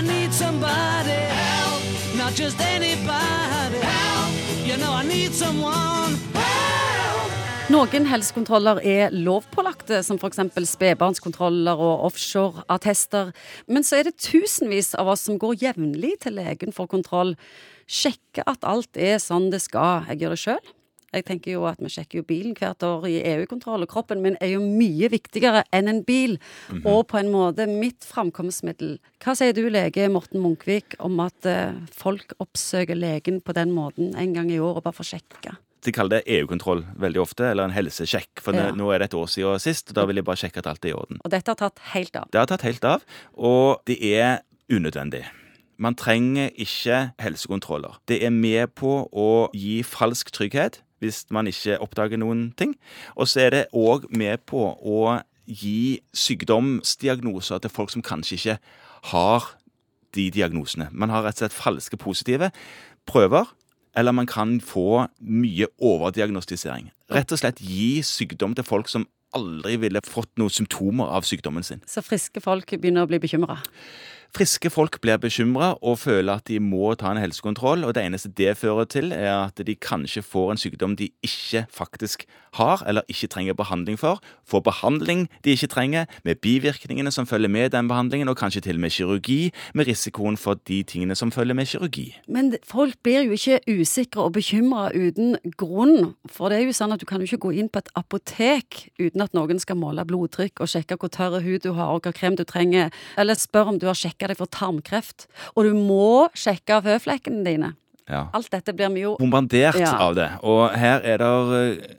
Need somebody help, not just anybody help. You know I need someone. Noen helsekontroller er lovpålagte, som f.eks. spedbarnskontroller og offshoreattester. Men så er det tusenvis av oss som går jevnlig til legen for kontroll. Sjekke at alt er sånn det skal. Jeg gjør det sjøl. Jeg tenker jo at Vi sjekker jo bilen hvert år i EU-kontroll, og kroppen min er jo mye viktigere enn en bil. Og på en måte mitt framkomstmiddel. Hva sier du, lege Morten Munkvik, om at eh, folk oppsøker legen på den måten en gang i året bare for å sjekke? De kaller det EU-kontroll veldig ofte, eller en helsesjekk. For Ja. nå er det et år siden sist, og da vil jeg bare sjekke at alt er i orden. Og dette har tatt helt av. Det har tatt helt av, og det er unødvendig. Man trenger ikke helsekontroller. Det er med på å gi falsk trygghet hvis man ikke oppdager noen ting. Og så er det òg med på å gi sykdomsdiagnoser til folk som kanskje ikke har de diagnosene. Man har rett og slett falske positive prøver, eller man kan få mye overdiagnostisering. Rett og slett gi sykdom til folk som aldri ville fått noen symptomer av sykdommen sin. Så friske folk begynner å bli bekymra. Friske folk blir bekymra og føler at de må ta en helsekontroll, og det eneste det fører til, er at de kanskje får en sykdom de ikke faktisk har, eller ikke trenger behandling for. Får behandling de ikke trenger, med bivirkningene som følger med den behandlingen, og kanskje til og med kirurgi, med risikoen for de tingene som følger med kirurgi. Men folk blir jo ikke usikre og bekymra uten grunn. For det er jo sånn at du kan jo ikke gå inn på et apotek uten at noen skal måle blodtrykk og sjekke hvor tørr hud du har og hva krem du trenger, eller spørre om du har sjekka deg for tarmkreft. Og du må sjekke føflekkene dine. Ja. Alt dette blir vi jo bombardert Ja. av det. Og her er det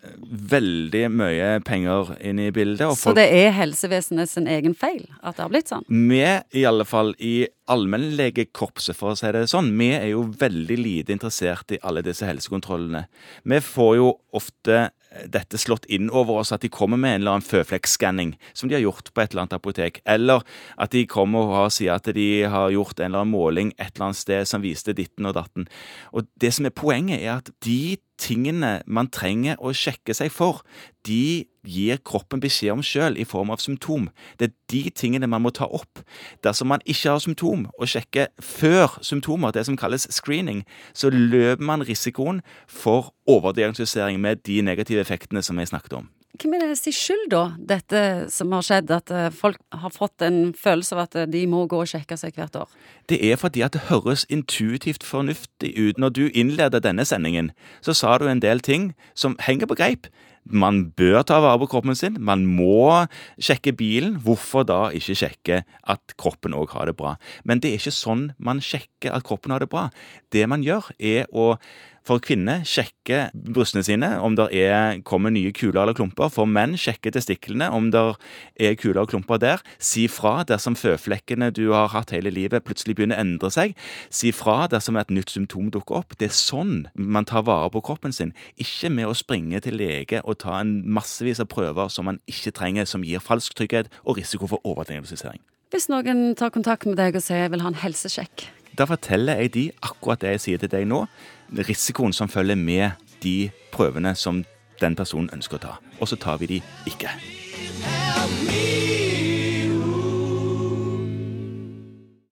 veldig mye penger inne i bildet. Og Så folk det er helsevesenet sin egen feil at det har blitt sånn? Vi, i alle fall i allmennlegekorpset, for å si det sånn, vi er jo veldig lite interessert i alle disse helsekontrollene. Vi får jo ofte dette slått inn over oss at de kommer med en eller annen føflekkskanning som de har gjort på et eller annet apotek, eller at de kommer og sier at de har gjort en eller annen måling et eller annet sted som viste ditten og datten. Og det som er poenget, er at de tingene man trenger å sjekke seg for, de gir kroppen beskjed om sjøl i form av symptom. Det er de tingene man må ta opp. Dersom man ikke har symptom, og sjekker før symptomer, det som kalles screening, så løper man risikoen for overdiagnostisering med de negative effektene som jeg snakket om. Hvem er det sin skyld, da, dette som har skjedd? At eh, folk har fått en følelse av at eh, de må gå og sjekke seg hvert år? Det er fordi at det høres intuitivt fornuftig ut. Når du innleder denne sendingen, så sa du en del ting som henger på greip. Man bør ta vare på kroppen sin, man må sjekke bilen. Hvorfor da ikke sjekke at kroppen òg har det bra? Men det er ikke sånn man sjekker at kroppen har det bra. Det man gjør, er å for kvinner sjekke brystene sine om det er, kommer nye kuler eller klumper. For menn sjekke testiklene om det er kuler og klumper der. Si fra dersom føflekkene du har hatt hele livet plutselig begynner å endre seg. Si fra dersom et nytt symptom dukker opp. Det er sånn man tar vare på kroppen sin. Ikke med å springe til lege og ta en massevis av prøver som man ikke trenger, som gir falsk trygghet og risiko for overdiagnostisering. Hvis noen tar kontakt med deg og sier jeg vil ha en helsesjekk, Da forteller jeg de akkurat det jeg sier til deg nå. Risikoen som følger med de prøvene som den personen ønsker å ta. Og så tar vi de ikke.